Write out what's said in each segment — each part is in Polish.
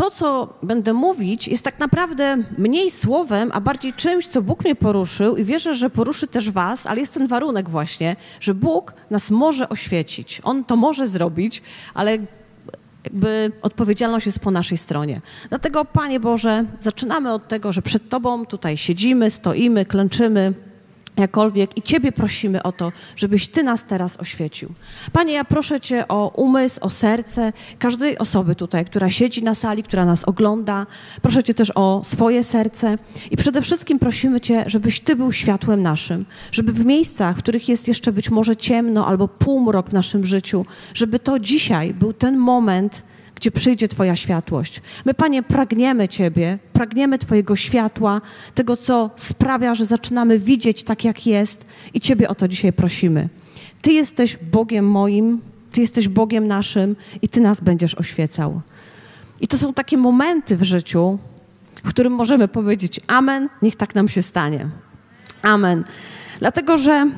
to, co będę mówić, jest tak naprawdę mniej słowem, a bardziej czymś, co Bóg mnie poruszył i wierzę, że poruszy też Was, ale jest ten warunek właśnie, że Bóg nas może oświecić. On to może zrobić, ale jakby odpowiedzialność jest po naszej stronie. Dlatego, Panie Boże, zaczynamy od tego, że przed Tobą tutaj siedzimy, stoimy, klęczymy, jakkolwiek i Ciebie prosimy o to, żebyś Ty nas teraz oświecił. Panie, ja proszę Cię o umysł, o serce każdej osoby tutaj, która siedzi na sali, która nas ogląda. Proszę Cię też o swoje serce i przede wszystkim prosimy Cię, żebyś Ty był światłem naszym, żeby w miejscach, w których jest jeszcze być może ciemno albo półmrok w naszym życiu, żeby to dzisiaj był ten moment, gdzie przyjdzie Twoja światłość. My, Panie, pragniemy Ciebie, pragniemy Twojego światła, tego, co sprawia, że zaczynamy widzieć tak, jak jest i Ciebie o to dzisiaj prosimy. Ty jesteś Bogiem moim, Ty jesteś Bogiem naszym i Ty nas będziesz oświecał. I to są takie momenty w życiu, w którym możemy powiedzieć Amen, niech tak nam się stanie. Amen. Dlatego, że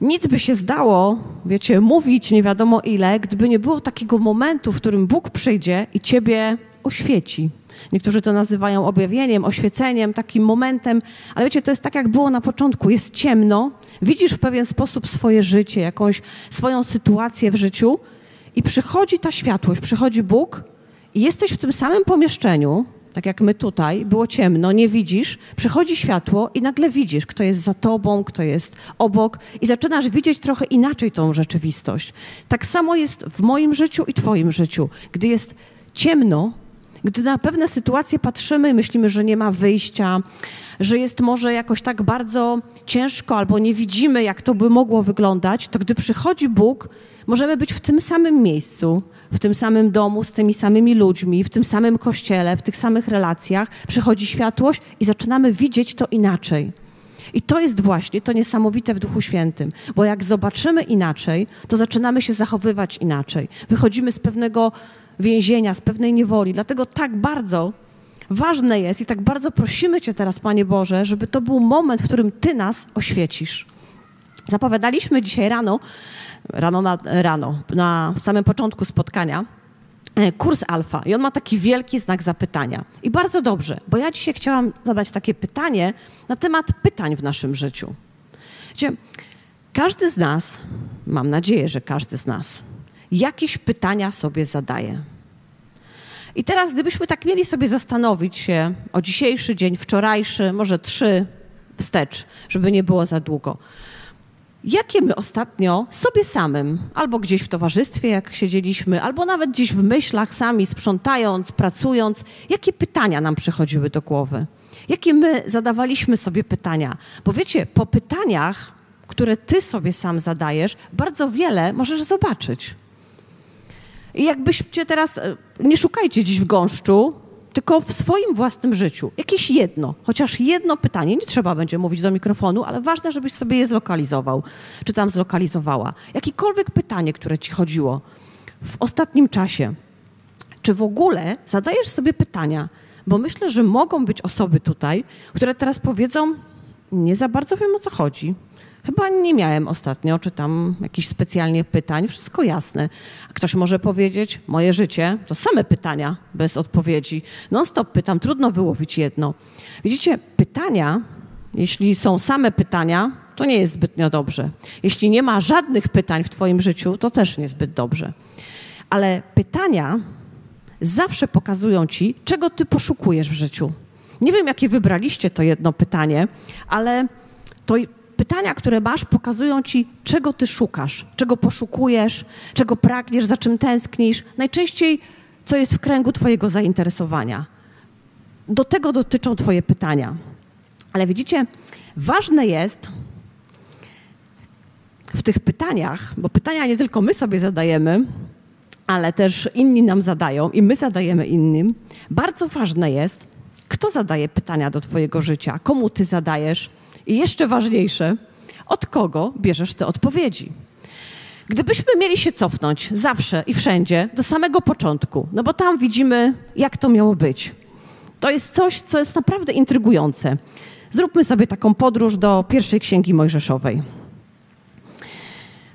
nic by się zdało, wiecie, mówić nie wiadomo ile, gdyby nie było takiego momentu, w którym Bóg przyjdzie i ciebie oświeci. Niektórzy to nazywają objawieniem, oświeceniem, takim momentem, ale wiecie, to jest tak, jak było na początku. Jest ciemno, widzisz w pewien sposób swoje życie, jakąś swoją sytuację w życiu i przychodzi ta światłość, przychodzi Bóg i jesteś w tym samym pomieszczeniu, tak jak my tutaj, było ciemno, nie widzisz, przychodzi światło i nagle widzisz, kto jest za tobą, kto jest obok i zaczynasz widzieć trochę inaczej tą rzeczywistość. Tak samo jest w moim życiu i twoim życiu. Gdy jest ciemno, gdy na pewne sytuacje patrzymy myślimy, że nie ma wyjścia, że jest może jakoś tak bardzo ciężko albo nie widzimy, jak to by mogło wyglądać, to gdy przychodzi Bóg, możemy być w tym samym miejscu, w tym samym domu, z tymi samymi ludźmi, w tym samym kościele, w tych samych relacjach, przychodzi światłość i zaczynamy widzieć to inaczej. I to jest właśnie to niesamowite w Duchu Świętym, bo jak zobaczymy inaczej, to zaczynamy się zachowywać inaczej. Wychodzimy z pewnego więzienia, z pewnej niewoli. Dlatego tak bardzo ważne jest i tak bardzo prosimy Cię teraz, Panie Boże, żeby to był moment, w którym Ty nas oświecisz. Zapowiadaliśmy dzisiaj rano, rano na, rano, na samym początku spotkania, e, kurs alfa i on ma taki wielki znak zapytania. I bardzo dobrze, bo ja dzisiaj chciałam zadać takie pytanie na temat pytań w naszym życiu. Wiecie, każdy z nas, mam nadzieję, że każdy z nas, jakieś pytania sobie zadaje. I teraz, gdybyśmy tak mieli sobie zastanowić się o dzisiejszy dzień, wczorajszy, może trzy wstecz, żeby nie było za długo. Jakie my ostatnio sobie samym, albo gdzieś w towarzystwie, jak siedzieliśmy, albo nawet gdzieś w myślach sami, sprzątając, pracując, jakie pytania nam przychodziły do głowy? Jakie my zadawaliśmy sobie pytania? Bo wiecie, po pytaniach, które ty sobie sam zadajesz, bardzo wiele możesz zobaczyć. I jakbyście teraz, e, nie szukajcie dziś w gąszczu, tylko w swoim własnym życiu. Jakieś jedno, chociaż jedno pytanie. Nie trzeba będzie mówić do mikrofonu, ale ważne, żebyś sobie je zlokalizował, czy tam zlokalizowała. Jakiekolwiek pytanie, które ci chodziło w ostatnim czasie. Czy w ogóle zadajesz sobie pytania? Bo myślę, że mogą być osoby tutaj, które teraz powiedzą, nie za bardzo wiem o co chodzi. Chyba nie miałem ostatnio, czy tam jakichś specjalnie pytań, wszystko jasne. Ktoś może powiedzieć, moje życie to same pytania bez odpowiedzi. Non-stop pytam, trudno wyłowić jedno. Widzicie, pytania, jeśli są same pytania, to nie jest zbytnio dobrze. Jeśli nie ma żadnych pytań w Twoim życiu, to też niezbyt dobrze. Ale pytania zawsze pokazują Ci, czego Ty poszukujesz w życiu. Nie wiem, jakie wybraliście to jedno pytanie, ale to pytania, które masz, pokazują ci, czego ty szukasz, czego poszukujesz, czego pragniesz, za czym tęsknisz. Najczęściej, co jest w kręgu twojego zainteresowania. Do tego dotyczą twoje pytania. Ale widzicie, ważne jest w tych pytaniach, bo pytania nie tylko my sobie zadajemy, ale też inni nam zadają i my zadajemy innym. Bardzo ważne jest, kto zadaje pytania do Twojego życia, komu Ty zadajesz, i jeszcze ważniejsze, od kogo bierzesz te odpowiedzi? Gdybyśmy mieli się cofnąć zawsze i wszędzie do samego początku, no bo tam widzimy, jak to miało być. To jest coś, co jest naprawdę intrygujące. Zróbmy sobie taką podróż do pierwszej księgi Mojżeszowej.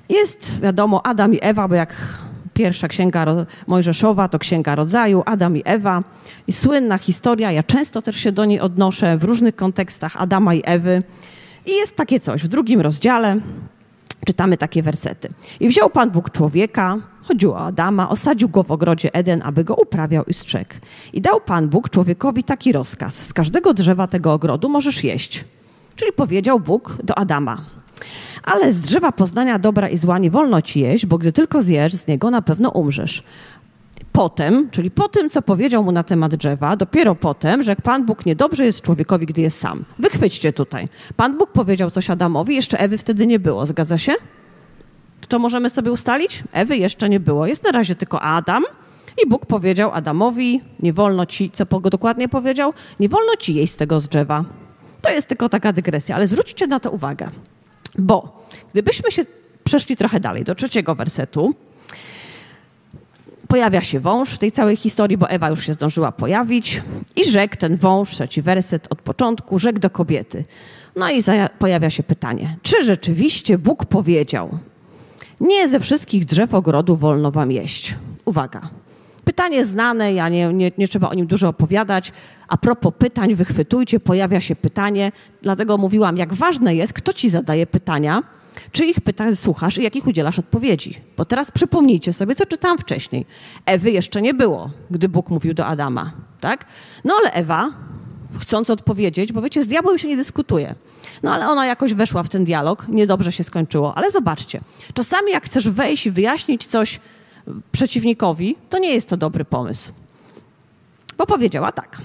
Jest, wiadomo, Adam i Ewa, bo jak pierwsza księga Mojżeszowa to księga rodzaju, Adam i Ewa. I słynna historia, ja często też się do niej odnoszę w różnych kontekstach Adama i Ewy. I jest takie coś w drugim rozdziale, czytamy takie wersety. I wziął Pan Bóg człowieka, chodziło o Adama, osadził go w ogrodzie Eden, aby go uprawiał i strzegł. I dał Pan Bóg człowiekowi taki rozkaz: z każdego drzewa tego ogrodu możesz jeść. Czyli powiedział Bóg do Adama: ale z drzewa poznania dobra i zła nie wolno ci jeść, bo gdy tylko zjesz z niego, na pewno umrzesz. Potem, czyli po tym, co powiedział mu na temat drzewa, dopiero potem, że Pan Bóg niedobrze jest człowiekowi, gdy jest sam. Wychwyćcie tutaj. Pan Bóg powiedział coś Adamowi, jeszcze Ewy wtedy nie było, zgadza się? To możemy sobie ustalić? Ewy jeszcze nie było. Jest na razie tylko Adam. I Bóg powiedział Adamowi, nie wolno ci, co dokładnie powiedział? Nie wolno ci jeść z tego z drzewa. To jest tylko taka dygresja, ale zwróćcie na to uwagę. Bo gdybyśmy się przeszli trochę dalej, do trzeciego wersetu, pojawia się wąż w tej całej historii, bo Ewa już się zdążyła pojawić i rzekł ten wąż, trzeci werset od początku, rzekł do kobiety. No i pojawia się pytanie, czy rzeczywiście Bóg powiedział, nie ze wszystkich drzew ogrodu wolno wam jeść. Uwaga. Pytanie znane, ja nie, nie, nie trzeba o nim dużo opowiadać. A propos pytań, wychwytujcie, pojawia się pytanie, dlatego mówiłam, jak ważne jest, kto ci zadaje pytania, czy ich pytań słuchasz i jakich udzielasz odpowiedzi. Bo teraz przypomnijcie sobie, co czytałam wcześniej. Ewy jeszcze nie było, gdy Bóg mówił do Adama, tak? No ale Ewa, chcąc odpowiedzieć, bo wiecie, z diabłem się nie dyskutuje. No ale ona jakoś weszła w ten dialog, niedobrze się skończyło. Ale zobaczcie, czasami jak chcesz wejść i wyjaśnić coś przeciwnikowi, to nie jest to dobry pomysł. Bo powiedziała tak.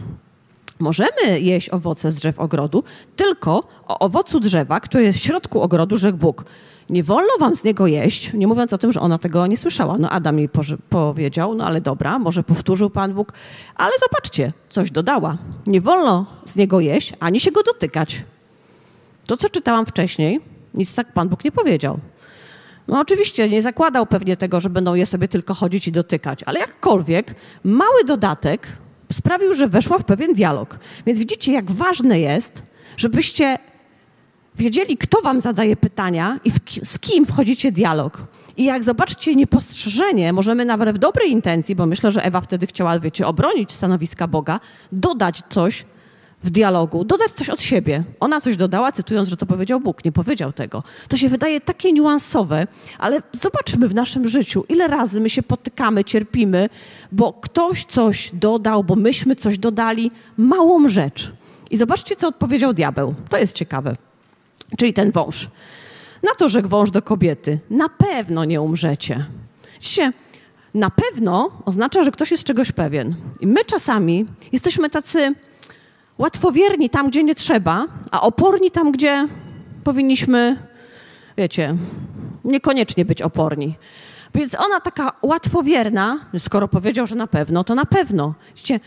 Możemy jeść owoce z drzew ogrodu, tylko o owocu drzewa, które jest w środku ogrodu, rzekł Bóg. Nie wolno wam z niego jeść, nie mówiąc o tym, że ona tego nie słyszała. No Adam jej powiedział, no ale dobra, może powtórzył Pan Bóg, ale zobaczcie, coś dodała. Nie wolno z niego jeść, ani się go dotykać. To, co czytałam wcześniej, nic tak Pan Bóg nie powiedział. No oczywiście nie zakładał pewnie tego, że będą je sobie tylko chodzić i dotykać, ale jakkolwiek mały dodatek sprawił, że weszła w pewien dialog. Więc widzicie, jak ważne jest, żebyście wiedzieli, kto wam zadaje pytania i z kim wchodzicie dialog. I jak zobaczcie niepostrzeżenie, możemy nawet w dobrej intencji, bo myślę, że Ewa wtedy chciała, wiecie, obronić stanowiska Boga, dodać coś, w dialogu, dodać coś od siebie. Ona coś dodała, cytując, że to powiedział Bóg, nie powiedział tego. To się wydaje takie niuansowe, ale zobaczmy w naszym życiu, ile razy my się potykamy, cierpimy, bo ktoś coś dodał, bo myśmy coś dodali, małą rzecz. I zobaczcie, co odpowiedział diabeł. To jest ciekawe. Czyli ten wąż. Na to rzekł wąż do kobiety. Na pewno nie umrzecie. Widzicie, na pewno oznacza, że ktoś jest czegoś pewien. I my czasami jesteśmy tacy łatwowierni tam, gdzie nie trzeba, a oporni tam, gdzie powinniśmy, wiecie, niekoniecznie być oporni. Więc ona taka łatwowierna, skoro powiedział, że na pewno, to na pewno. Wiecie,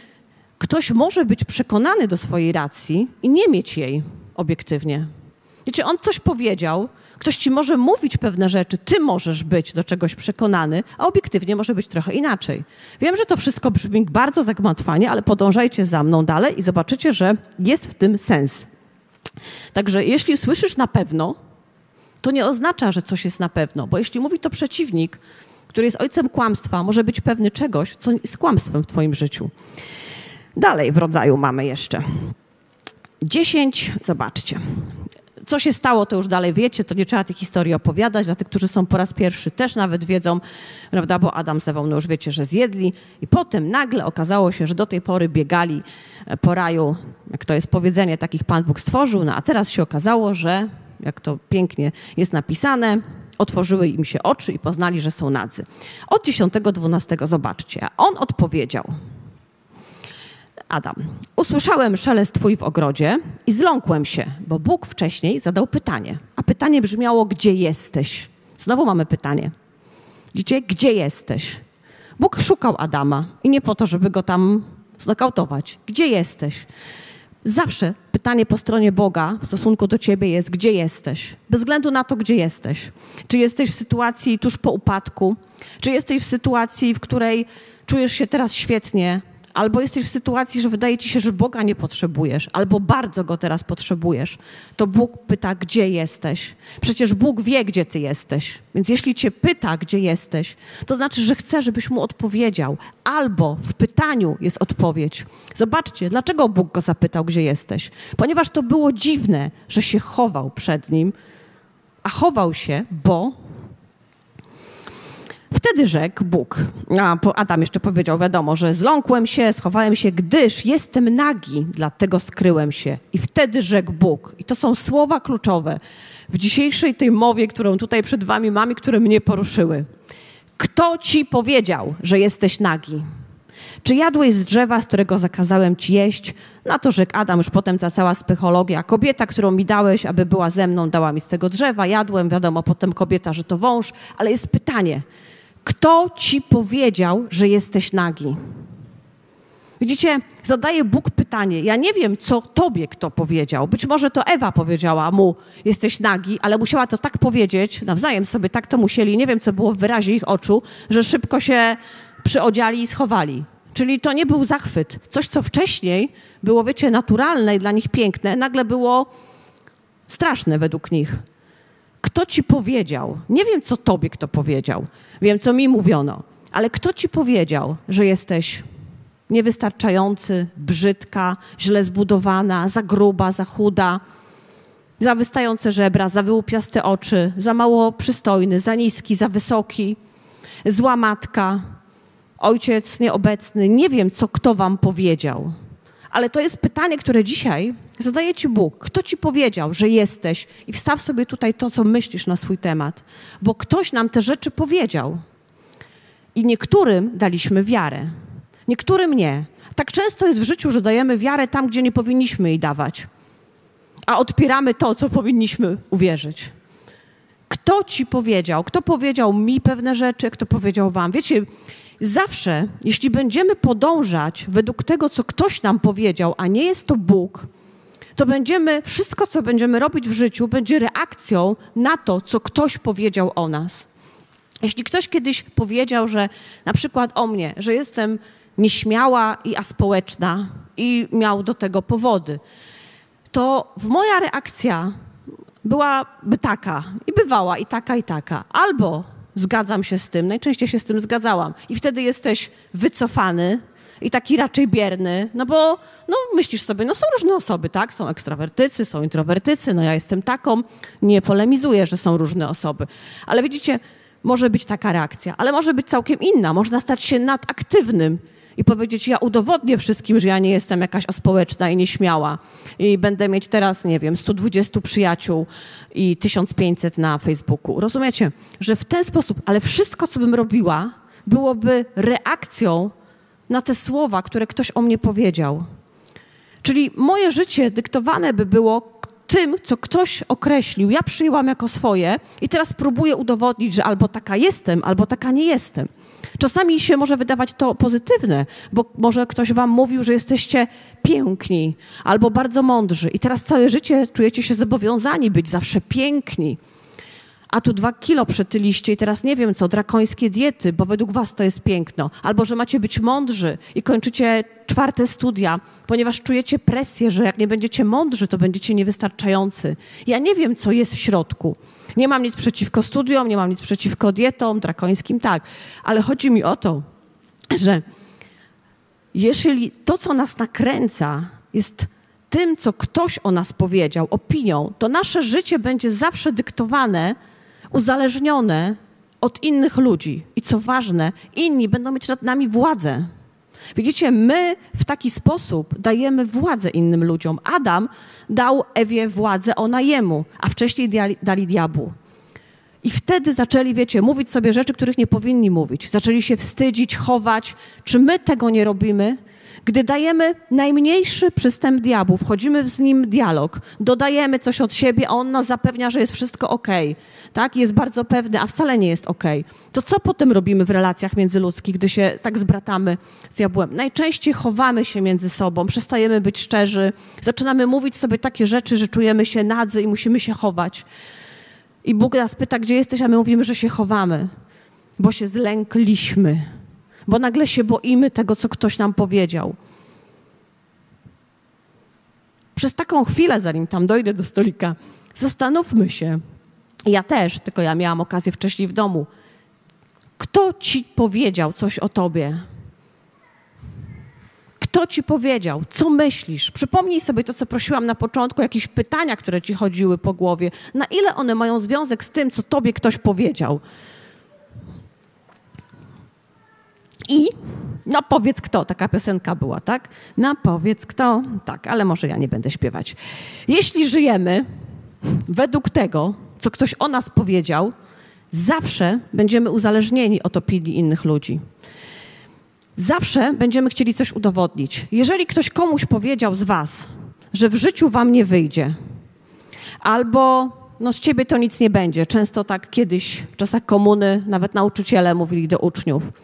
ktoś może być przekonany do swojej racji i nie mieć jej obiektywnie. Wiecie, on coś powiedział, Ktoś ci może mówić pewne rzeczy, ty możesz być do czegoś przekonany, a obiektywnie może być trochę inaczej. Wiem, że to wszystko brzmi bardzo zagmatwanie, ale podążajcie za mną dalej i zobaczycie, że jest w tym sens. Także jeśli słyszysz na pewno, to nie oznacza, że coś jest na pewno, bo jeśli mówi to przeciwnik, który jest ojcem kłamstwa, może być pewny czegoś, co jest kłamstwem w twoim życiu. Dalej w rodzaju mamy jeszcze. Dziesięć, zobaczcie co się stało, to już dalej wiecie, to nie trzeba tych historii opowiadać. Dla tych, którzy są po raz pierwszy, też nawet wiedzą, prawda, bo Adam z Ewą, no już wiecie, że zjedli. I potem nagle okazało się, że do tej pory biegali e, po raju, jak to jest powiedzenie, takich Pan Bóg stworzył, no a teraz się okazało, że, jak to pięknie jest napisane, otworzyły im się oczy i poznali, że są nadzy. Od 10-12 zobaczcie. A on odpowiedział, Adam, usłyszałem szelest twój w ogrodzie i zląkłem się, bo Bóg wcześniej zadał pytanie. A pytanie brzmiało, gdzie jesteś? Znowu mamy pytanie. Widzicie, gdzie jesteś? Bóg szukał Adama i nie po to, żeby go tam znokautować. Gdzie jesteś? Zawsze pytanie po stronie Boga w stosunku do ciebie jest, gdzie jesteś? Bez względu na to, gdzie jesteś. Czy jesteś w sytuacji tuż po upadku? Czy jesteś w sytuacji, w której czujesz się teraz świetnie, albo jesteś w sytuacji, że wydaje ci się, że Boga nie potrzebujesz, albo bardzo go teraz potrzebujesz, to Bóg pyta, gdzie jesteś. Przecież Bóg wie, gdzie ty jesteś. Więc jeśli cię pyta, gdzie jesteś, to znaczy, że chce, żebyś mu odpowiedział, albo w pytaniu jest odpowiedź. Zobaczcie, dlaczego Bóg go zapytał, gdzie jesteś? Ponieważ to było dziwne, że się chował przed nim, a chował się, bo Wtedy rzekł Bóg, a Adam jeszcze powiedział, wiadomo, że zląkłem się, schowałem się, gdyż jestem nagi, dlatego skryłem się. I wtedy rzekł Bóg. I to są słowa kluczowe w dzisiejszej tej mowie, którą tutaj przed wami mam i które mnie poruszyły. Kto ci powiedział, że jesteś nagi? Czy jadłeś z drzewa, z którego zakazałem ci jeść? Na to rzekł Adam, już potem ta cała psychologia. Kobieta, którą mi dałeś, aby była ze mną, dała mi z tego drzewa, jadłem, wiadomo, potem kobieta, że to wąż, ale jest pytanie – kto ci powiedział, że jesteś nagi? Widzicie, zadaje Bóg pytanie. Ja nie wiem, co tobie kto powiedział. Być może to Ewa powiedziała mu, jesteś nagi, ale musiała to tak powiedzieć, nawzajem sobie tak to musieli, nie wiem, co było w wyrazie ich oczu, że szybko się przyodziali i schowali. Czyli to nie był zachwyt. Coś, co wcześniej było, wiecie, naturalne i dla nich piękne, nagle było straszne według nich. Kto ci powiedział? Nie wiem, co tobie kto powiedział. Wiem, co mi mówiono. Ale kto ci powiedział, że jesteś niewystarczający, brzydka, źle zbudowana, za gruba, za chuda, za wystające żebra, za wyłupiaste oczy, za mało przystojny, za niski, za wysoki, zła matka, ojciec nieobecny. Nie wiem, co kto wam powiedział. Ale to jest pytanie, które dzisiaj zadaje ci Bóg. Kto ci powiedział, że jesteś? I wstaw sobie tutaj to, co myślisz na swój temat. Bo ktoś nam te rzeczy powiedział. I niektórym daliśmy wiarę, niektórym nie. Tak często jest w życiu, że dajemy wiarę tam, gdzie nie powinniśmy jej dawać, a odpieramy to, co powinniśmy uwierzyć. Kto ci powiedział? Kto powiedział mi pewne rzeczy? Kto powiedział wam? Wiecie, Zawsze, jeśli będziemy podążać według tego, co ktoś nam powiedział, a nie jest to Bóg, to będziemy, wszystko, co będziemy robić w życiu, będzie reakcją na to, co ktoś powiedział o nas. Jeśli ktoś kiedyś powiedział, że na przykład o mnie, że jestem nieśmiała i aspołeczna i miał do tego powody, to moja reakcja byłaby taka i bywała i taka i taka. Albo zgadzam się z tym, najczęściej się z tym zgadzałam. I wtedy jesteś wycofany i taki raczej bierny, no bo no, myślisz sobie, no są różne osoby, tak? Są ekstrawertycy, są introwertycy, no ja jestem taką, nie polemizuję, że są różne osoby. Ale widzicie, może być taka reakcja, ale może być całkiem inna. Można stać się nadaktywnym i powiedzieć, ja udowodnię wszystkim, że ja nie jestem jakaś aspołeczna i nieśmiała i będę mieć teraz, nie wiem, 120 przyjaciół i 1500 na Facebooku. Rozumiecie, że w ten sposób, ale wszystko, co bym robiła, byłoby reakcją na te słowa, które ktoś o mnie powiedział. Czyli moje życie dyktowane by było tym, co ktoś określił, ja przyjęłam jako swoje i teraz próbuję udowodnić, że albo taka jestem, albo taka nie jestem. Czasami się może wydawać to pozytywne, bo może ktoś wam mówił, że jesteście piękni albo bardzo mądrzy i teraz całe życie czujecie się zobowiązani być zawsze piękni. A tu dwa kilo przetyliście i teraz nie wiem co, drakońskie diety, bo według was to jest piękno. Albo, że macie być mądrzy i kończycie czwarte studia, ponieważ czujecie presję, że jak nie będziecie mądrzy, to będziecie niewystarczający. Ja nie wiem, co jest w środku. Nie mam nic przeciwko studiom, nie mam nic przeciwko dietom, drakońskim, tak. Ale chodzi mi o to, że jeśli to, co nas nakręca, jest tym, co ktoś o nas powiedział, opinią, to nasze życie będzie zawsze dyktowane, uzależnione od innych ludzi. I co ważne, inni będą mieć nad nami władzę. Widzicie, my w taki sposób dajemy władzę innym ludziom. Adam dał Ewie władzę, ona jemu, a wcześniej dali, dali diabłu. I wtedy zaczęli, wiecie, mówić sobie rzeczy, których nie powinni mówić. Zaczęli się wstydzić, chować. Czy my tego nie robimy? Gdy dajemy najmniejszy przystęp diabłu, wchodzimy z nim dialog, dodajemy coś od siebie, a on nas zapewnia, że jest wszystko ok, tak? Jest bardzo pewny, a wcale nie jest ok. To co potem robimy w relacjach międzyludzkich, gdy się tak zbratamy z diabłem? Najczęściej chowamy się między sobą, przestajemy być szczerzy, zaczynamy mówić sobie takie rzeczy, że czujemy się nadzy i musimy się chować. I Bóg nas pyta, gdzie jesteś, a my mówimy, że się chowamy, bo się zlękliśmy bo nagle się boimy tego, co ktoś nam powiedział. Przez taką chwilę, zanim tam dojdę do stolika, zastanówmy się. Ja też, tylko ja miałam okazję wcześniej w domu. Kto ci powiedział coś o tobie? Kto ci powiedział? Co myślisz? Przypomnij sobie to, co prosiłam na początku, jakieś pytania, które ci chodziły po głowie. Na ile one mają związek z tym, co tobie ktoś powiedział? I no powiedz kto, taka piosenka była, tak? No powiedz kto, tak, ale może ja nie będę śpiewać. Jeśli żyjemy według tego, co ktoś o nas powiedział, zawsze będziemy uzależnieni od opinii innych ludzi. Zawsze będziemy chcieli coś udowodnić. Jeżeli ktoś komuś powiedział z was, że w życiu wam nie wyjdzie, albo no z ciebie to nic nie będzie. Często tak kiedyś w czasach komuny nawet nauczyciele mówili do uczniów –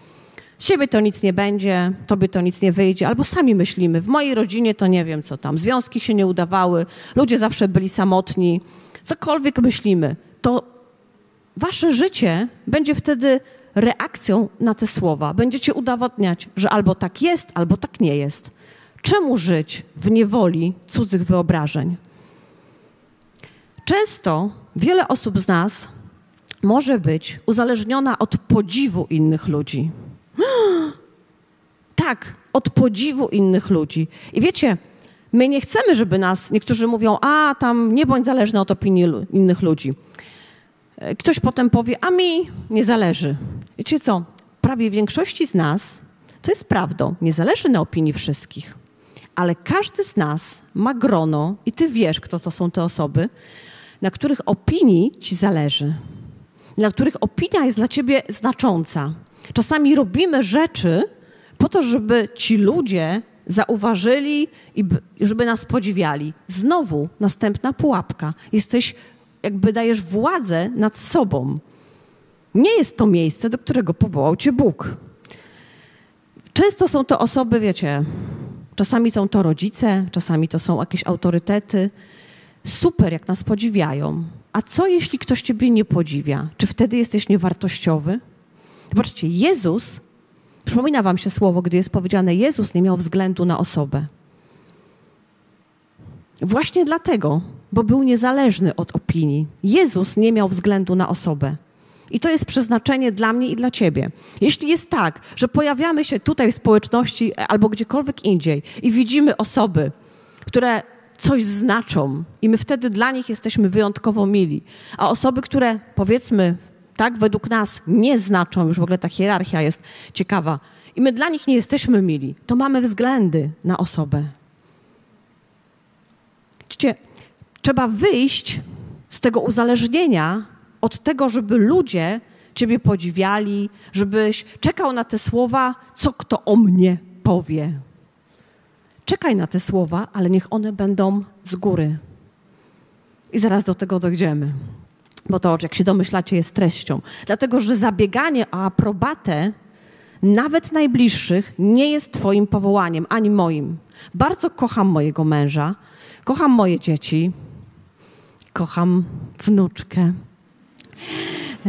z ciebie to nic nie będzie, tobie to nic nie wyjdzie, albo sami myślimy, w mojej rodzinie to nie wiem co tam, związki się nie udawały, ludzie zawsze byli samotni, cokolwiek myślimy, to wasze życie będzie wtedy reakcją na te słowa. Będziecie udowadniać, że albo tak jest, albo tak nie jest. Czemu żyć w niewoli cudzych wyobrażeń? Często wiele osób z nas może być uzależniona od podziwu innych ludzi. Tak, od podziwu innych ludzi. I wiecie, my nie chcemy, żeby nas, niektórzy mówią, a tam nie bądź zależny od opinii innych ludzi. E, ktoś potem powie, a mi nie zależy. Wiecie co, prawie większości z nas, to jest prawdą, nie zależy na opinii wszystkich. Ale każdy z nas ma grono, i ty wiesz, kto to są te osoby, na których opinii ci zależy, na których opinia jest dla ciebie znacząca. Czasami robimy rzeczy po to, żeby ci ludzie zauważyli i żeby nas podziwiali. Znowu następna pułapka. Jesteś, jakby dajesz władzę nad sobą. Nie jest to miejsce, do którego powołał cię Bóg. Często są to osoby, wiecie, czasami są to rodzice, czasami to są jakieś autorytety. Super, jak nas podziwiają. A co jeśli ktoś ciebie nie podziwia? Czy wtedy jesteś niewartościowy? Zobaczcie, Jezus, przypomina wam się słowo, gdy jest powiedziane, Jezus nie miał względu na osobę. Właśnie dlatego, bo był niezależny od opinii. Jezus nie miał względu na osobę. I to jest przeznaczenie dla mnie i dla ciebie. Jeśli jest tak, że pojawiamy się tutaj w społeczności albo gdziekolwiek indziej i widzimy osoby, które coś znaczą, i my wtedy dla nich jesteśmy wyjątkowo mili, a osoby, które powiedzmy tak, według nas nie znaczą, już w ogóle ta hierarchia jest ciekawa, i my dla nich nie jesteśmy mili, to mamy względy na osobę. Widzicie, trzeba wyjść z tego uzależnienia od tego, żeby ludzie Ciebie podziwiali, żebyś czekał na te słowa, co kto o mnie powie. Czekaj na te słowa, ale niech one będą z góry. I zaraz do tego dojdziemy bo to, jak się domyślacie, jest treścią. Dlatego, że zabieganie o aprobatę nawet najbliższych nie jest Twoim powołaniem, ani moim. Bardzo kocham mojego męża, kocham moje dzieci, kocham wnuczkę.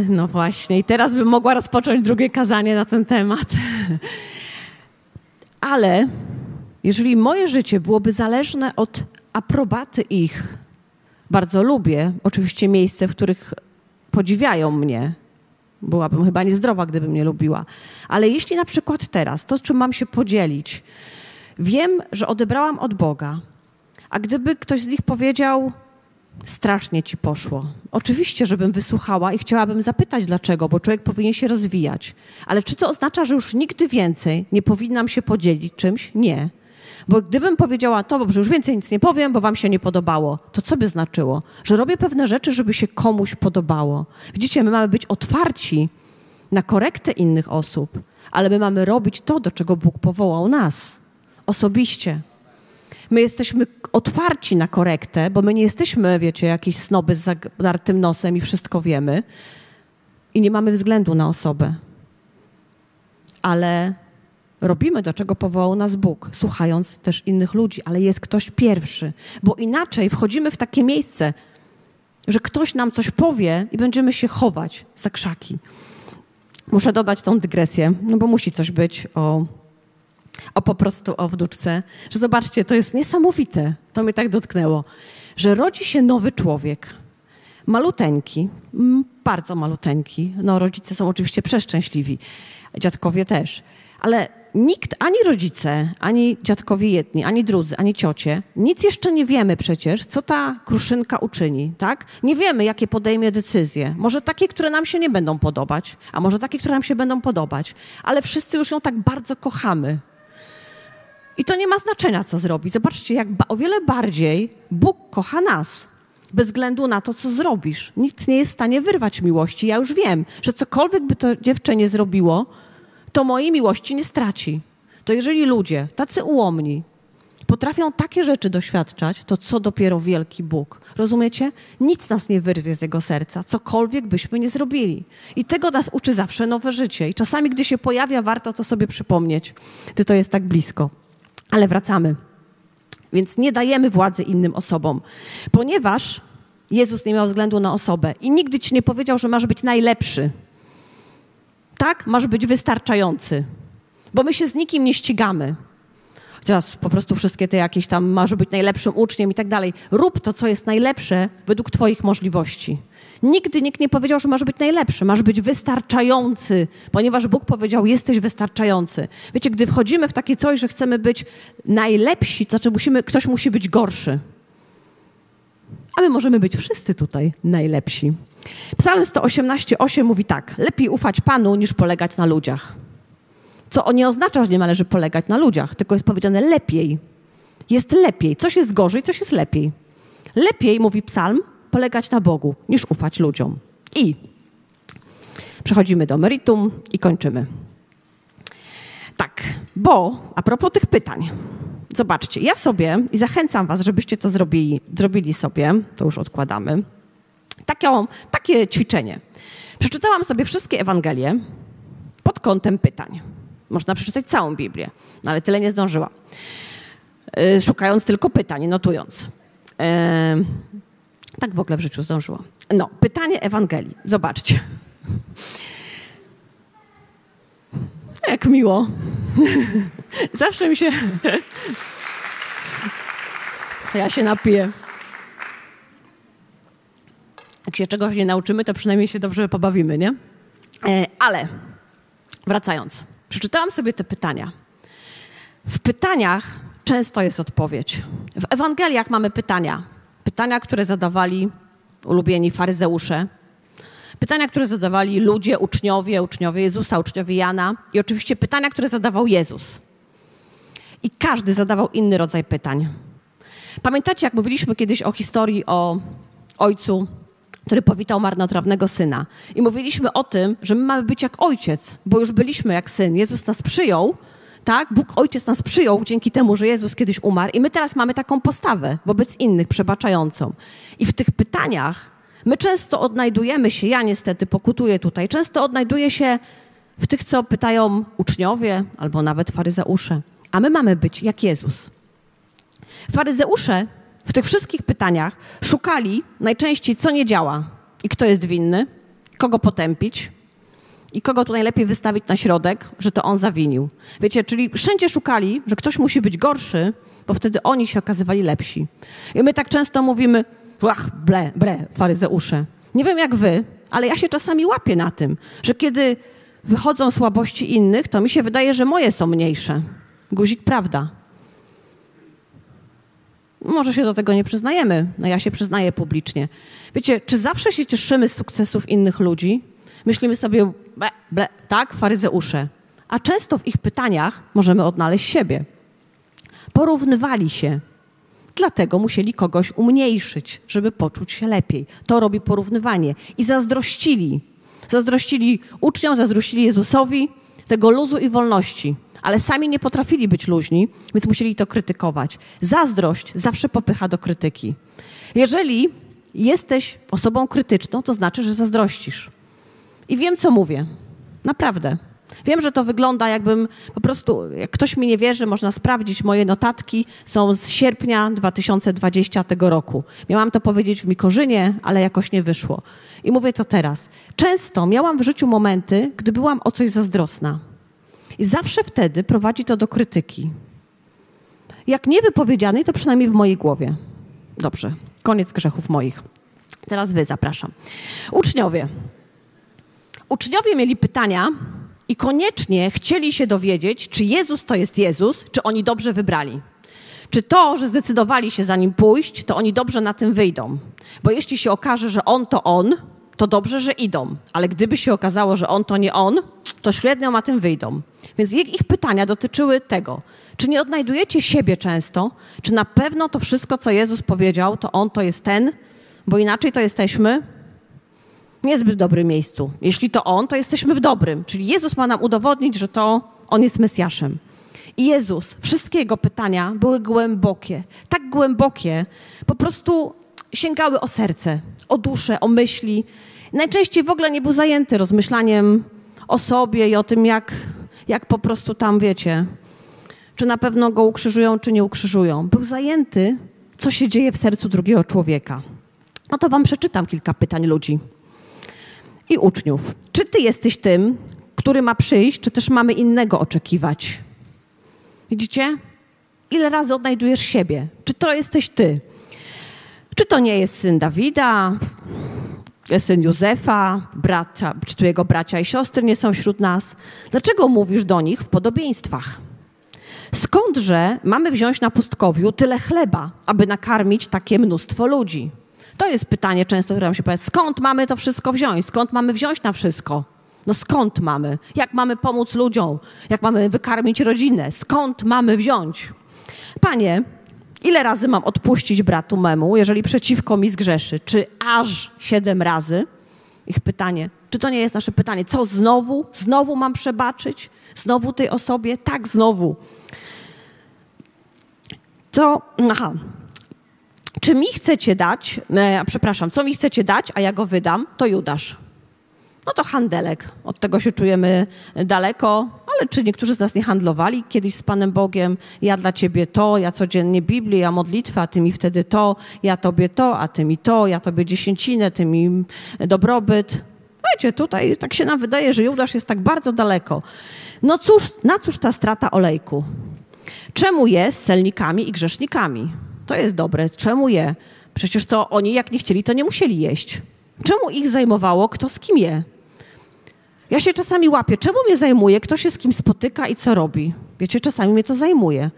No właśnie, i teraz bym mogła rozpocząć drugie kazanie na ten temat. Ale jeżeli moje życie byłoby zależne od aprobaty ich, bardzo lubię. Oczywiście miejsce, w których podziwiają mnie. Byłabym chyba niezdrowa, gdybym nie lubiła. Ale jeśli na przykład teraz, to czym mam się podzielić, wiem, że odebrałam od Boga, a gdyby ktoś z nich powiedział, strasznie ci poszło. Oczywiście, żebym wysłuchała i chciałabym zapytać dlaczego, bo człowiek powinien się rozwijać. Ale czy to oznacza, że już nigdy więcej nie powinnam się podzielić czymś? Nie. Bo gdybym powiedziała to, że już więcej nic nie powiem, bo wam się nie podobało, to co by znaczyło? Że robię pewne rzeczy, żeby się komuś podobało. Widzicie, my mamy być otwarci na korektę innych osób, ale my mamy robić to, do czego Bóg powołał nas osobiście. My jesteśmy otwarci na korektę, bo my nie jesteśmy, wiecie, jakieś snoby z zadartym nosem i wszystko wiemy i nie mamy względu na osobę. Ale robimy, do czego powołał nas Bóg, słuchając też innych ludzi, ale jest ktoś pierwszy, bo inaczej wchodzimy w takie miejsce, że ktoś nam coś powie i będziemy się chować za krzaki. muszę dodać tą dygresję, no bo musi coś być o, o po prostu o wnuczce, że zobaczcie, to jest niesamowite, to mnie tak dotknęło, że rodzi się nowy człowiek, maluteńki, bardzo maluteńki, no rodzice są oczywiście przeszczęśliwi, dziadkowie też, ale nikt, ani rodzice, ani dziadkowie jedni, ani drudzy, ani ciocie, nic jeszcze nie wiemy przecież, co ta kruszynka uczyni, tak? Nie wiemy, jakie podejmie decyzje. Może takie, które nam się nie będą podobać, a może takie, które nam się będą podobać, ale wszyscy już ją tak bardzo kochamy. I to nie ma znaczenia, co zrobi. Zobaczcie, jak o wiele bardziej Bóg kocha nas bez względu na to, co zrobisz. Nikt nie jest w stanie wyrwać miłości. Ja już wiem, że cokolwiek by to dziewczę nie zrobiło, to mojej miłości nie straci. To jeżeli ludzie, tacy ułomni, potrafią takie rzeczy doświadczać, to co dopiero wielki Bóg. Rozumiecie? Nic nas nie wyrwie z Jego serca, cokolwiek byśmy nie zrobili. I tego nas uczy zawsze nowe życie. I czasami, gdy się pojawia, warto to sobie przypomnieć, gdy to jest tak blisko. Ale wracamy. Więc nie dajemy władzy innym osobom, ponieważ Jezus nie miał względu na osobę i nigdy ci nie powiedział, że masz być najlepszy tak, masz być wystarczający. Bo my się z nikim nie ścigamy. Teraz po prostu wszystkie te jakieś tam, masz być najlepszym uczniem i tak dalej. Rób to, co jest najlepsze według Twoich możliwości. Nigdy nikt nie powiedział, że masz być najlepszy, masz być wystarczający, ponieważ Bóg powiedział, jesteś wystarczający. Wiecie, gdy wchodzimy w takie coś, że chcemy być najlepsi, to znaczy musimy, ktoś musi być gorszy. A my możemy być wszyscy tutaj najlepsi. Psalm 118,8 mówi tak: Lepiej ufać Panu niż polegać na ludziach. Co nie oznacza, że nie należy polegać na ludziach, tylko jest powiedziane lepiej. Jest lepiej. Coś jest gorzej, coś jest lepiej. Lepiej, mówi psalm, polegać na Bogu niż ufać ludziom. I przechodzimy do meritum i kończymy. Tak, bo a propos tych pytań. Zobaczcie, ja sobie i zachęcam Was, żebyście to zrobili, zrobili sobie, to już odkładamy takie, takie ćwiczenie. Przeczytałam sobie wszystkie Ewangelie pod kątem pytań. Można przeczytać całą Biblię, no ale tyle nie zdążyła. Y, szukając tylko pytań, notując. Tak w ogóle w życiu zdążyła. No, pytanie Ewangelii. Zobaczcie. Jak miło. Zawsze mi się. Ja się napiję jak się czegoś nie nauczymy, to przynajmniej się dobrze pobawimy, nie? E, ale wracając, przeczytałam sobie te pytania. W pytaniach często jest odpowiedź. W Ewangeliach mamy pytania. Pytania, które zadawali ulubieni faryzeusze. Pytania, które zadawali ludzie, uczniowie, uczniowie Jezusa, uczniowie Jana. I oczywiście pytania, które zadawał Jezus. I każdy zadawał inny rodzaj pytań. Pamiętacie, jak mówiliśmy kiedyś o historii o ojcu który powitał marnotrawnego syna. I mówiliśmy o tym, że my mamy być jak ojciec, bo już byliśmy jak syn. Jezus nas przyjął, tak? Bóg Ojciec nas przyjął dzięki temu, że Jezus kiedyś umarł i my teraz mamy taką postawę wobec innych, przebaczającą. I w tych pytaniach my często odnajdujemy się, ja niestety pokutuję tutaj, często odnajduję się w tych, co pytają uczniowie albo nawet faryzeusze. A my mamy być jak Jezus. Faryzeusze w tych wszystkich pytaniach szukali najczęściej, co nie działa i kto jest winny, kogo potępić i kogo tu najlepiej wystawić na środek, że to on zawinił. Wiecie, czyli wszędzie szukali, że ktoś musi być gorszy, bo wtedy oni się okazywali lepsi. I my tak często mówimy, ach, ble, bre, faryzeusze. Nie wiem jak wy, ale ja się czasami łapię na tym, że kiedy wychodzą słabości innych, to mi się wydaje, że moje są mniejsze. Guzik prawda. Może się do tego nie przyznajemy, no ja się przyznaję publicznie. Wiecie, czy zawsze się cieszymy z sukcesów innych ludzi? Myślimy sobie, ble, ble, tak, faryzeusze. A często w ich pytaniach możemy odnaleźć siebie. Porównywali się, dlatego musieli kogoś umniejszyć, żeby poczuć się lepiej. To robi porównywanie. I zazdrościli. Zazdrościli uczniom, zazdrościli Jezusowi tego luzu i wolności ale sami nie potrafili być luźni, więc musieli to krytykować. Zazdrość zawsze popycha do krytyki. Jeżeli jesteś osobą krytyczną, to znaczy, że zazdrościsz. I wiem, co mówię. Naprawdę. Wiem, że to wygląda jakbym po prostu, jak ktoś mi nie wierzy, można sprawdzić, moje notatki są z sierpnia 2020 tego roku. Miałam to powiedzieć w Mikorzynie, ale jakoś nie wyszło. I mówię to teraz. Często miałam w życiu momenty, gdy byłam o coś zazdrosna. I zawsze wtedy prowadzi to do krytyki. Jak niewypowiedzianej, to przynajmniej w mojej głowie. Dobrze, koniec grzechów moich. Teraz wy zapraszam. Uczniowie. Uczniowie mieli pytania i koniecznie chcieli się dowiedzieć, czy Jezus to jest Jezus, czy oni dobrze wybrali. Czy to, że zdecydowali się za nim pójść, to oni dobrze na tym wyjdą. Bo jeśli się okaże, że on to on, to dobrze, że idą. Ale gdyby się okazało, że on to nie on, to średnio na tym wyjdą. Więc ich pytania dotyczyły tego, czy nie odnajdujecie siebie często, czy na pewno to wszystko, co Jezus powiedział, to on to jest ten, bo inaczej to jesteśmy niezbyt dobrym miejscu. Jeśli to on, to jesteśmy w dobrym. Czyli Jezus ma nam udowodnić, że to on jest Mesjaszem. I Jezus, wszystkie jego pytania były głębokie, tak głębokie, po prostu sięgały o serce, o duszę, o myśli. Najczęściej w ogóle nie był zajęty rozmyślaniem o sobie i o tym, jak, jak po prostu tam, wiecie, czy na pewno go ukrzyżują, czy nie ukrzyżują. Był zajęty, co się dzieje w sercu drugiego człowieka. No to wam przeczytam kilka pytań ludzi i uczniów. Czy ty jesteś tym, który ma przyjść, czy też mamy innego oczekiwać? Widzicie? Ile razy odnajdujesz siebie? Czy to jesteś ty? Czy to nie jest syn Dawida, syn Józefa, bracia, czy tu jego bracia i siostry nie są wśród nas? Dlaczego mówisz do nich w podobieństwach? Skądże mamy wziąć na pustkowiu tyle chleba, aby nakarmić takie mnóstwo ludzi? To jest pytanie często, które nam się pojawia. Skąd mamy to wszystko wziąć? Skąd mamy wziąć na wszystko? No skąd mamy? Jak mamy pomóc ludziom? Jak mamy wykarmić rodzinę? Skąd mamy wziąć? Panie, ile razy mam odpuścić bratu memu, jeżeli przeciwko mi zgrzeszy? Czy aż siedem razy? Ich pytanie. Czy to nie jest nasze pytanie? Co znowu? Znowu mam przebaczyć? Znowu tej osobie? Tak, znowu. To, aha, czy mi chcecie dać, e, przepraszam, co mi chcecie dać, a ja go wydam, to Judasz. No to handelek. Od tego się czujemy daleko, ale czy niektórzy z nas nie handlowali kiedyś z Panem Bogiem? Ja dla Ciebie to, ja codziennie Biblię, ja modlitwę, a Ty mi wtedy to, ja Tobie to, a Ty mi to, ja Tobie dziesięcinę, Ty mi dobrobyt. Wiecie, tutaj tak się nam wydaje, że Judasz jest tak bardzo daleko. No cóż, na cóż ta strata olejku? Czemu jest celnikami i grzesznikami? To jest dobre. Czemu je? Przecież to oni, jak nie chcieli, to nie musieli jeść. Czemu ich zajmowało, kto z kim je? Ja się czasami łapię. Czemu mnie zajmuje, kto się z kim spotyka i co robi? Wiecie, czasami mnie to zajmuje.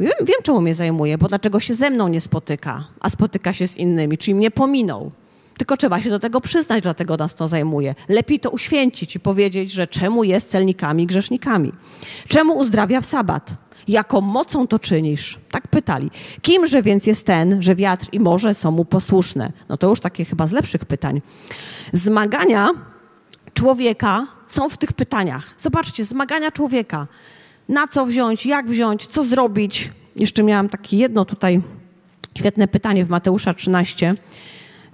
Wiem, wiem, czemu mnie zajmuje, bo dlaczego się ze mną nie spotyka, a spotyka się z innymi, czyli mnie pominął. Tylko trzeba się do tego przyznać, dlatego nas to zajmuje. Lepiej to uświęcić i powiedzieć, że czemu jest celnikami, grzesznikami. Czemu uzdrawia w sabat? Jaką mocą to czynisz? Tak pytali. Kimże więc jest ten, że wiatr i morze są mu posłuszne? No to już takie chyba z lepszych pytań. Zmagania człowieka są w tych pytaniach. Zobaczcie, zmagania człowieka. Na co wziąć, jak wziąć, co zrobić? Jeszcze miałam takie jedno tutaj świetne pytanie w Mateusza 13,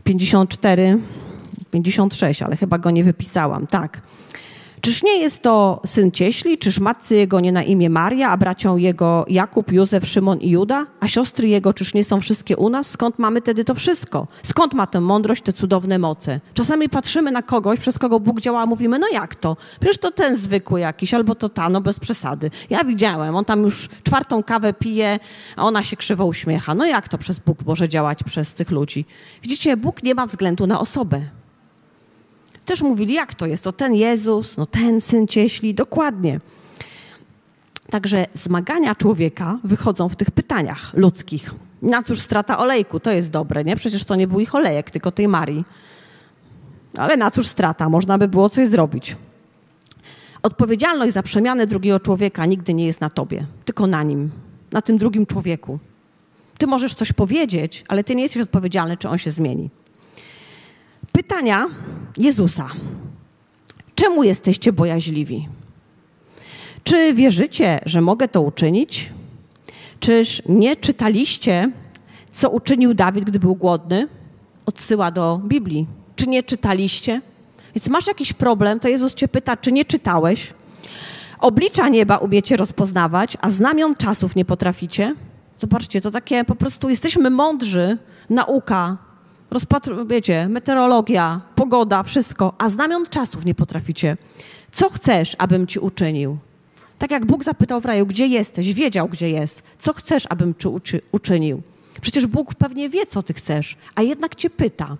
54, 56, ale chyba go nie wypisałam. Tak. Czyż nie jest to syn cieśli? Czyż matcy jego nie na imię Maria, a bracią jego Jakub, Józef, Szymon i Juda? A siostry jego czyż nie są wszystkie u nas? Skąd mamy tedy to wszystko? Skąd ma tę mądrość, te cudowne moce? Czasami patrzymy na kogoś, przez kogo Bóg działa, mówimy, no jak to? Przecież to ten zwykły jakiś, albo to ta, no bez przesady. Ja widziałem, on tam już czwartą kawę pije, a ona się krzywo uśmiecha. No jak to przez Bóg może działać przez tych ludzi? Widzicie, Bóg nie ma względu na osobę też mówili, jak to jest, to ten Jezus, no ten syn cieśli, dokładnie. Także zmagania człowieka wychodzą w tych pytaniach ludzkich. Na cóż strata olejku? To jest dobre, nie? Przecież to nie był ich olejek, tylko tej Marii. Ale na cóż strata? Można by było coś zrobić. Odpowiedzialność za przemianę drugiego człowieka nigdy nie jest na tobie, tylko na nim, na tym drugim człowieku. Ty możesz coś powiedzieć, ale ty nie jesteś odpowiedzialny, czy on się zmieni. Pytania Jezusa. Czemu jesteście bojaźliwi? Czy wierzycie, że mogę to uczynić? Czyż nie czytaliście, co uczynił Dawid, gdy był głodny? Odsyła do Biblii. Czy nie czytaliście? Więc masz jakiś problem, to Jezus cię pyta, czy nie czytałeś? Oblicza nieba umiecie rozpoznawać, a znamion czasów nie potraficie. Zobaczcie, to takie po prostu jesteśmy mądrzy, nauka, rozpatr- wiecie, meteorologia, pogoda, wszystko, a znamion czasów nie potraficie. Co chcesz, abym ci uczynił? Tak jak Bóg zapytał w raju, gdzie jesteś, wiedział, gdzie jest. Co chcesz, abym ci uczy- uczynił? Przecież Bóg pewnie wie, co ty chcesz, a jednak cię pyta.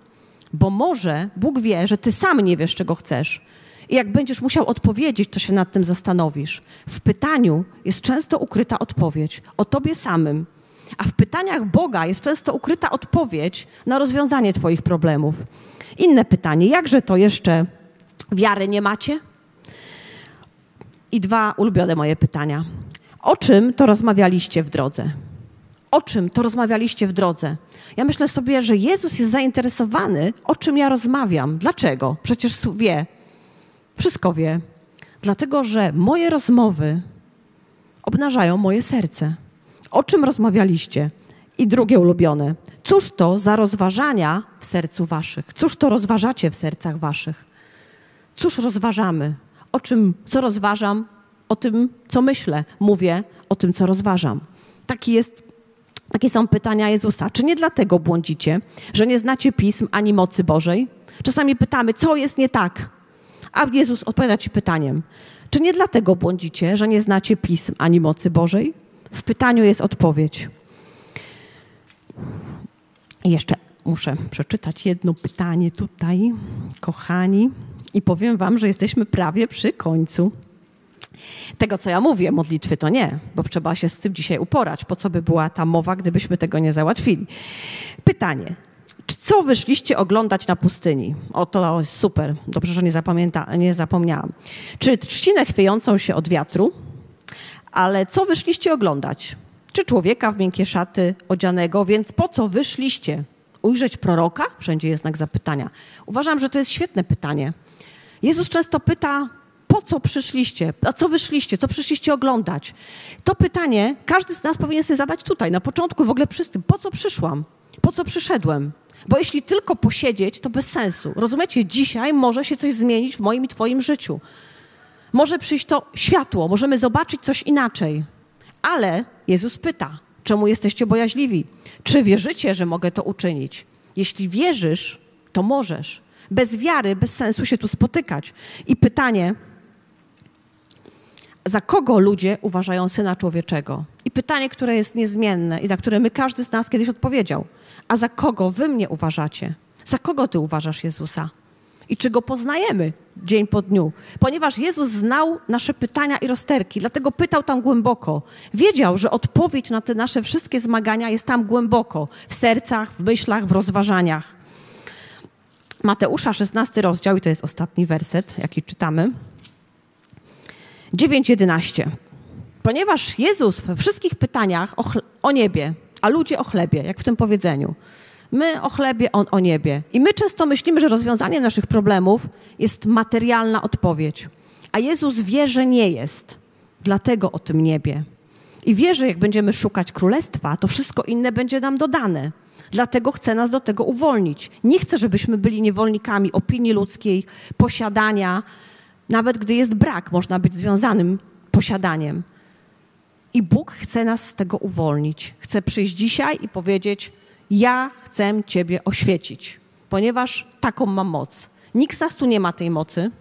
Bo może Bóg wie, że ty sam nie wiesz, czego chcesz. I jak będziesz musiał odpowiedzieć, to się nad tym zastanowisz. W pytaniu jest często ukryta odpowiedź o tobie samym, a w pytaniach Boga jest często ukryta odpowiedź na rozwiązanie Twoich problemów. Inne pytanie: jakże to jeszcze wiary nie macie? I dwa ulubione moje pytania. O czym to rozmawialiście w drodze? O czym to rozmawialiście w drodze? Ja myślę sobie, że Jezus jest zainteresowany, o czym ja rozmawiam. Dlaczego? Przecież wie. Wszystko wie. Dlatego, że moje rozmowy obnażają moje serce. O czym rozmawialiście? I drugie ulubione. Cóż to za rozważania w sercu waszych? Cóż to rozważacie w sercach waszych? Cóż rozważamy? O czym, co rozważam? O tym, co myślę. Mówię o tym, co rozważam. Taki jest, takie są pytania Jezusa. Czy nie dlatego błądzicie, że nie znacie pism ani mocy Bożej? Czasami pytamy, co jest nie tak? A Jezus odpowiada ci pytaniem. Czy nie dlatego błądzicie, że nie znacie pism ani mocy Bożej? W pytaniu jest odpowiedź. I jeszcze muszę przeczytać jedno pytanie tutaj, kochani, i powiem Wam, że jesteśmy prawie przy końcu. Tego, co ja mówię, modlitwy to nie, bo trzeba się z tym dzisiaj uporać. Po co by była ta mowa, gdybyśmy tego nie załatwili? Pytanie. Co wyszliście oglądać na pustyni? O, to jest super. Dobrze, że nie, zapamięta, nie zapomniałam. Czy trzcinę chwiejącą się od wiatru? Ale co wyszliście oglądać? Czy człowieka w miękkie szaty odzianego? Więc po co wyszliście? Ujrzeć proroka? Wszędzie jest znak zapytania. Uważam, że to jest świetne pytanie. Jezus często pyta, po co przyszliście? A co wyszliście? Co przyszliście oglądać? To pytanie każdy z nas powinien sobie zadać tutaj, na początku w ogóle przy tym. Po co przyszłam? Po co przyszedłem? Bo jeśli tylko posiedzieć, to bez sensu. Rozumiecie? Dzisiaj może się coś zmienić w moim i Twoim życiu. Może przyjść to światło, możemy zobaczyć coś inaczej. Ale Jezus pyta, czemu jesteście bojaźliwi? Czy wierzycie, że mogę to uczynić? Jeśli wierzysz, to możesz. Bez wiary, bez sensu się tu spotykać. I pytanie, za kogo ludzie uważają Syna Człowieczego? I pytanie, które jest niezmienne i za które my każdy z nas kiedyś odpowiedział. A za kogo wy mnie uważacie? Za kogo ty uważasz Jezusa? I czy go poznajemy dzień po dniu? Ponieważ Jezus znał nasze pytania i rozterki, dlatego pytał tam głęboko. Wiedział, że odpowiedź na te nasze wszystkie zmagania jest tam głęboko, w sercach, w myślach, w rozważaniach. Mateusza, 16 rozdział, i to jest ostatni werset, jaki czytamy. 9:11. Ponieważ Jezus we wszystkich pytaniach o, o niebie, a ludzie o chlebie, jak w tym powiedzeniu, My o chlebie, on o niebie. I my często myślimy, że rozwiązaniem naszych problemów jest materialna odpowiedź. A Jezus wie, że nie jest. Dlatego o tym niebie. I wie, że jak będziemy szukać królestwa, to wszystko inne będzie nam dodane. Dlatego chce nas do tego uwolnić. Nie chce, żebyśmy byli niewolnikami opinii ludzkiej, posiadania. Nawet gdy jest brak, można być związanym posiadaniem. I Bóg chce nas z tego uwolnić. Chce przyjść dzisiaj i powiedzieć: ja chcę Ciebie oświecić, ponieważ taką mam moc. Nikt z nas tu nie ma tej mocy,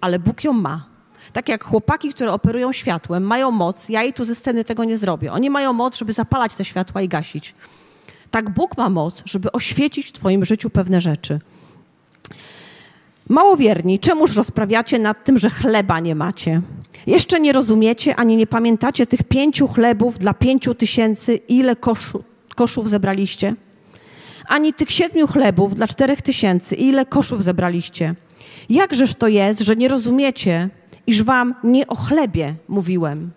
ale Bóg ją ma. Tak jak chłopaki, które operują światłem, mają moc, ja jej tu ze sceny tego nie zrobię. Oni mają moc, żeby zapalać te światła i gasić. Tak Bóg ma moc, żeby oświecić w Twoim życiu pewne rzeczy. Małowierni, czemuż rozprawiacie nad tym, że chleba nie macie? Jeszcze nie rozumiecie ani nie pamiętacie tych pięciu chlebów dla pięciu tysięcy, ile koszu, koszów zebraliście? Ani tych siedmiu chlebów dla czterech tysięcy. Ile koszów zebraliście? Jakżeż to jest, że nie rozumiecie, iż wam nie o chlebie mówiłem?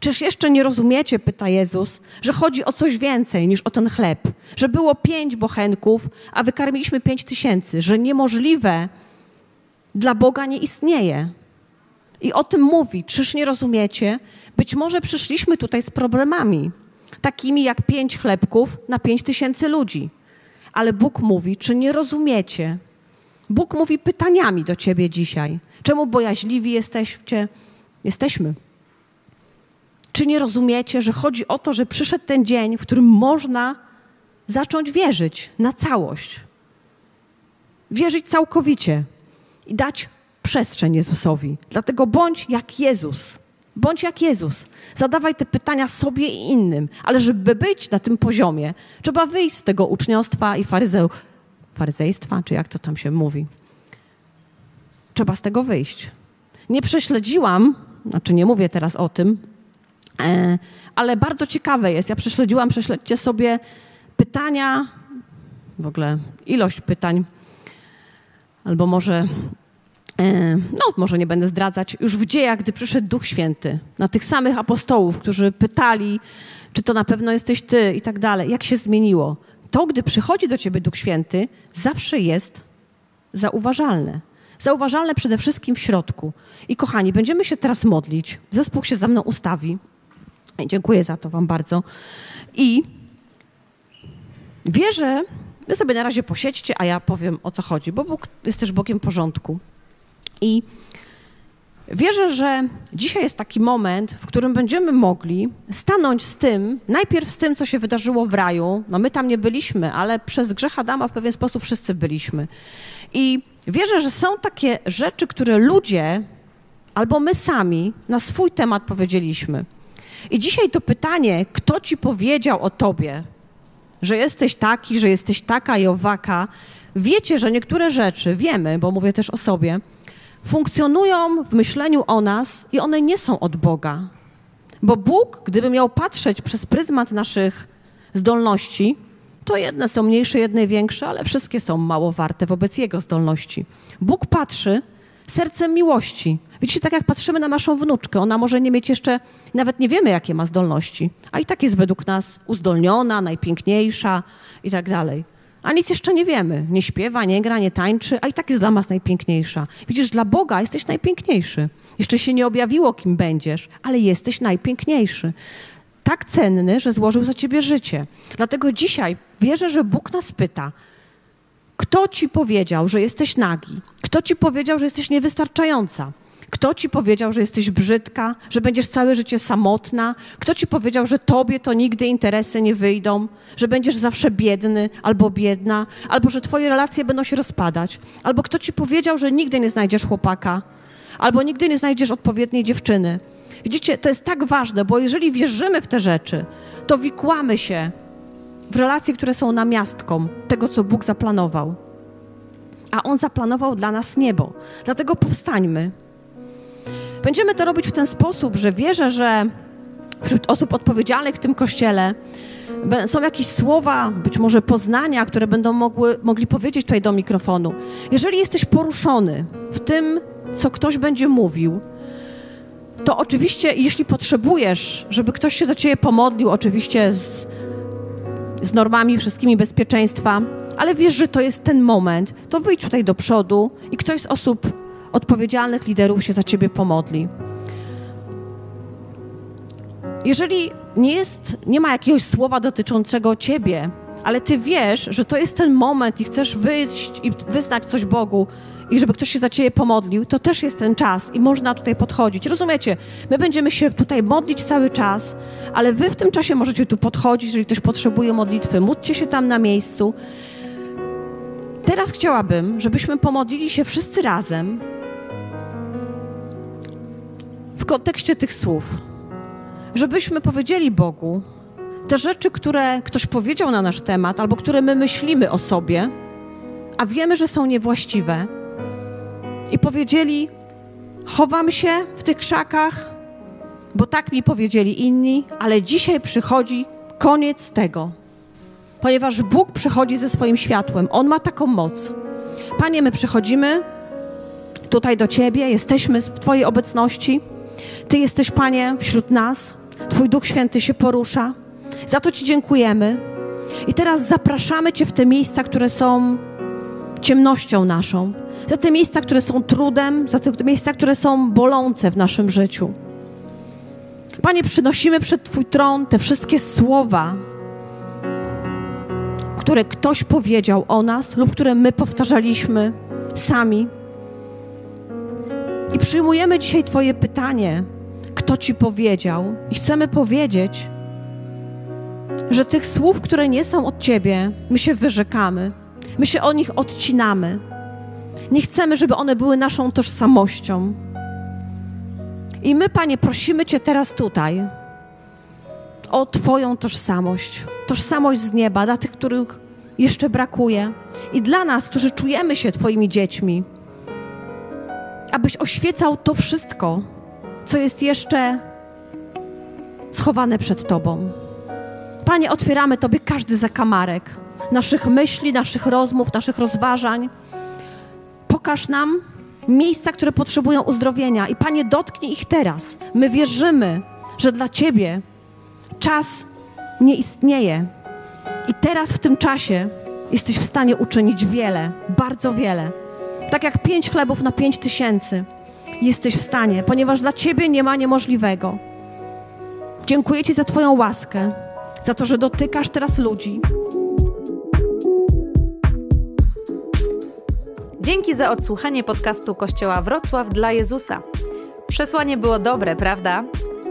Czyż jeszcze nie rozumiecie, pyta Jezus, że chodzi o coś więcej niż o ten chleb? Że było pięć bochenków, a wykarmiliśmy pięć tysięcy, że niemożliwe dla Boga nie istnieje. I o tym mówi. Czyż nie rozumiecie? Być może przyszliśmy tutaj z problemami, takimi jak pięć chlebków na pięć tysięcy ludzi. Ale Bóg mówi, czy nie rozumiecie? Bóg mówi pytaniami do ciebie dzisiaj. Czemu bojaźliwi jesteście? Jesteśmy. Czy nie rozumiecie, że chodzi o to, że przyszedł ten dzień, w którym można zacząć wierzyć na całość? Wierzyć całkowicie i dać przestrzeń Jezusowi. Dlatego bądź jak Jezus. Bądź jak Jezus. Zadawaj te pytania sobie i innym. Ale żeby być na tym poziomie, trzeba wyjść z tego uczniostwa i faryzeu, faryzejstwa, czy jak to tam się mówi. Trzeba z tego wyjść. Nie prześledziłam, znaczy nie mówię teraz o tym, e, ale bardzo ciekawe jest. Ja prześledziłam, prześledźcie sobie pytania, w ogóle ilość pytań, albo może no może nie będę zdradzać, już w dziejach, gdy przyszedł Duch Święty, na tych samych apostołów, którzy pytali, czy to na pewno jesteś ty i tak dalej, jak się zmieniło. To, gdy przychodzi do ciebie Duch Święty, zawsze jest zauważalne. Zauważalne przede wszystkim w środku. I kochani, będziemy się teraz modlić. Zespół się za mną ustawi. Dziękuję za to Wam bardzo. I wierzę, wy sobie na razie posiedźcie, a ja powiem o co chodzi, bo Bóg jest też Bogiem porządku. I wierzę, że dzisiaj jest taki moment, w którym będziemy mogli stanąć z tym, najpierw z tym, co się wydarzyło w raju. No my tam nie byliśmy, ale przez grzech Adama w pewien sposób wszyscy byliśmy. I wierzę, że są takie rzeczy, które ludzie albo my sami na swój temat powiedzieliśmy. I dzisiaj to pytanie, kto ci powiedział o tobie, że jesteś taki, że jesteś taka i owaka, wiecie, że niektóre rzeczy wiemy, bo mówię też o sobie, funkcjonują w myśleniu o nas i one nie są od Boga. Bo Bóg, gdyby miał patrzeć przez pryzmat naszych zdolności, to jedne są mniejsze, jedne większe, ale wszystkie są mało warte wobec Jego zdolności. Bóg patrzy sercem miłości. Widzicie, tak jak patrzymy na naszą wnuczkę, ona może nie mieć jeszcze, nawet nie wiemy, jakie ma zdolności, a i tak jest według nas uzdolniona, najpiękniejsza i tak dalej a nic jeszcze nie wiemy. Nie śpiewa, nie gra, nie tańczy, a i tak jest dla nas najpiękniejsza. Widzisz, dla Boga jesteś najpiękniejszy. Jeszcze się nie objawiło, kim będziesz, ale jesteś najpiękniejszy. Tak cenny, że złożył za ciebie życie. Dlatego dzisiaj wierzę, że Bóg nas pyta, kto ci powiedział, że jesteś nagi? Kto ci powiedział, że jesteś niewystarczająca? Kto ci powiedział, że jesteś brzydka, że będziesz całe życie samotna? Kto ci powiedział, że tobie to nigdy interesy nie wyjdą, że będziesz zawsze biedny albo biedna, albo że twoje relacje będą się rozpadać? Albo kto ci powiedział, że nigdy nie znajdziesz chłopaka, albo nigdy nie znajdziesz odpowiedniej dziewczyny? Widzicie, to jest tak ważne, bo jeżeli wierzymy w te rzeczy, to wikłamy się w relacje, które są namiastką tego, co Bóg zaplanował. A On zaplanował dla nas niebo. Dlatego powstańmy Będziemy to robić w ten sposób, że wierzę, że wśród osób odpowiedzialnych w tym kościele są jakieś słowa, być może poznania, które będą mogły, mogli powiedzieć tutaj do mikrofonu. Jeżeli jesteś poruszony w tym, co ktoś będzie mówił, to oczywiście, jeśli potrzebujesz, żeby ktoś się za ciebie pomodlił, oczywiście z, z normami wszystkimi bezpieczeństwa, ale wiesz, że to jest ten moment, to wyjdź tutaj do przodu i ktoś z osób odpowiedzialnych liderów się za ciebie pomodli. Jeżeli nie, jest, nie ma jakiegoś słowa dotyczącego ciebie, ale ty wiesz, że to jest ten moment i chcesz wyjść i wyznać coś Bogu i żeby ktoś się za ciebie pomodlił, to też jest ten czas i można tutaj podchodzić. Rozumiecie? My będziemy się tutaj modlić cały czas, ale wy w tym czasie możecie tu podchodzić, jeżeli ktoś potrzebuje modlitwy, módlcie się tam na miejscu. Teraz chciałabym, żebyśmy pomodlili się wszyscy razem kontekście tych słów, żebyśmy powiedzieli Bogu te rzeczy, które ktoś powiedział na nasz temat, albo które my myślimy o sobie, a wiemy, że są niewłaściwe, i powiedzieli: Chowam się w tych krzakach, bo tak mi powiedzieli inni, ale dzisiaj przychodzi koniec tego, ponieważ Bóg przychodzi ze swoim światłem. On ma taką moc. Panie, my przychodzimy tutaj do Ciebie, jesteśmy w Twojej obecności. Ty jesteś, Panie, wśród nas. Twój Duch Święty się porusza. Za to Ci dziękujemy. I teraz zapraszamy Cię w te miejsca, które są ciemnością naszą, za te miejsca, które są trudem, za te miejsca, które są bolące w naszym życiu. Panie, przynosimy przed Twój tron te wszystkie słowa, które ktoś powiedział o nas lub które my powtarzaliśmy sami I przyjmujemy dzisiaj Twoje pytanie, kto Ci powiedział, i chcemy powiedzieć, że tych słów, które nie są od Ciebie, my się wyrzekamy, my się od nich odcinamy. Nie chcemy, żeby one były naszą tożsamością. I my, Panie, prosimy Cię teraz tutaj o Twoją tożsamość. Tożsamość z nieba, dla tych, których jeszcze brakuje. I dla nas, którzy czujemy się Twoimi dziećmi, abyś oświecał to wszystko, co jest jeszcze schowane przed Tobą. Panie, otwieramy Tobie każdy zakamarek naszych myśli, naszych rozmów, naszych rozważań. Pokaż nam miejsca, które potrzebują uzdrowienia i Panie, dotknij ich teraz. My wierzymy, że dla Ciebie czas nie istnieje. I teraz w tym czasie jesteś w stanie uczynić wiele, bardzo wiele. Tak jak pięć chlebów na pięć tysięcy jesteś w stanie, ponieważ dla Ciebie nie ma niemożliwego. Dziękuję Ci za Twoją łaskę, za to, że dotykasz teraz ludzi. Dzięki za odsłuchanie podcastu Kościoła Wrocław dla Jezusa. Przesłanie było dobre, prawda?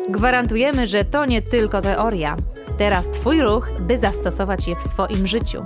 Gwarantujemy, że to nie tylko teoria. Teraz Twój ruch, by zastosować je w swoim życiu.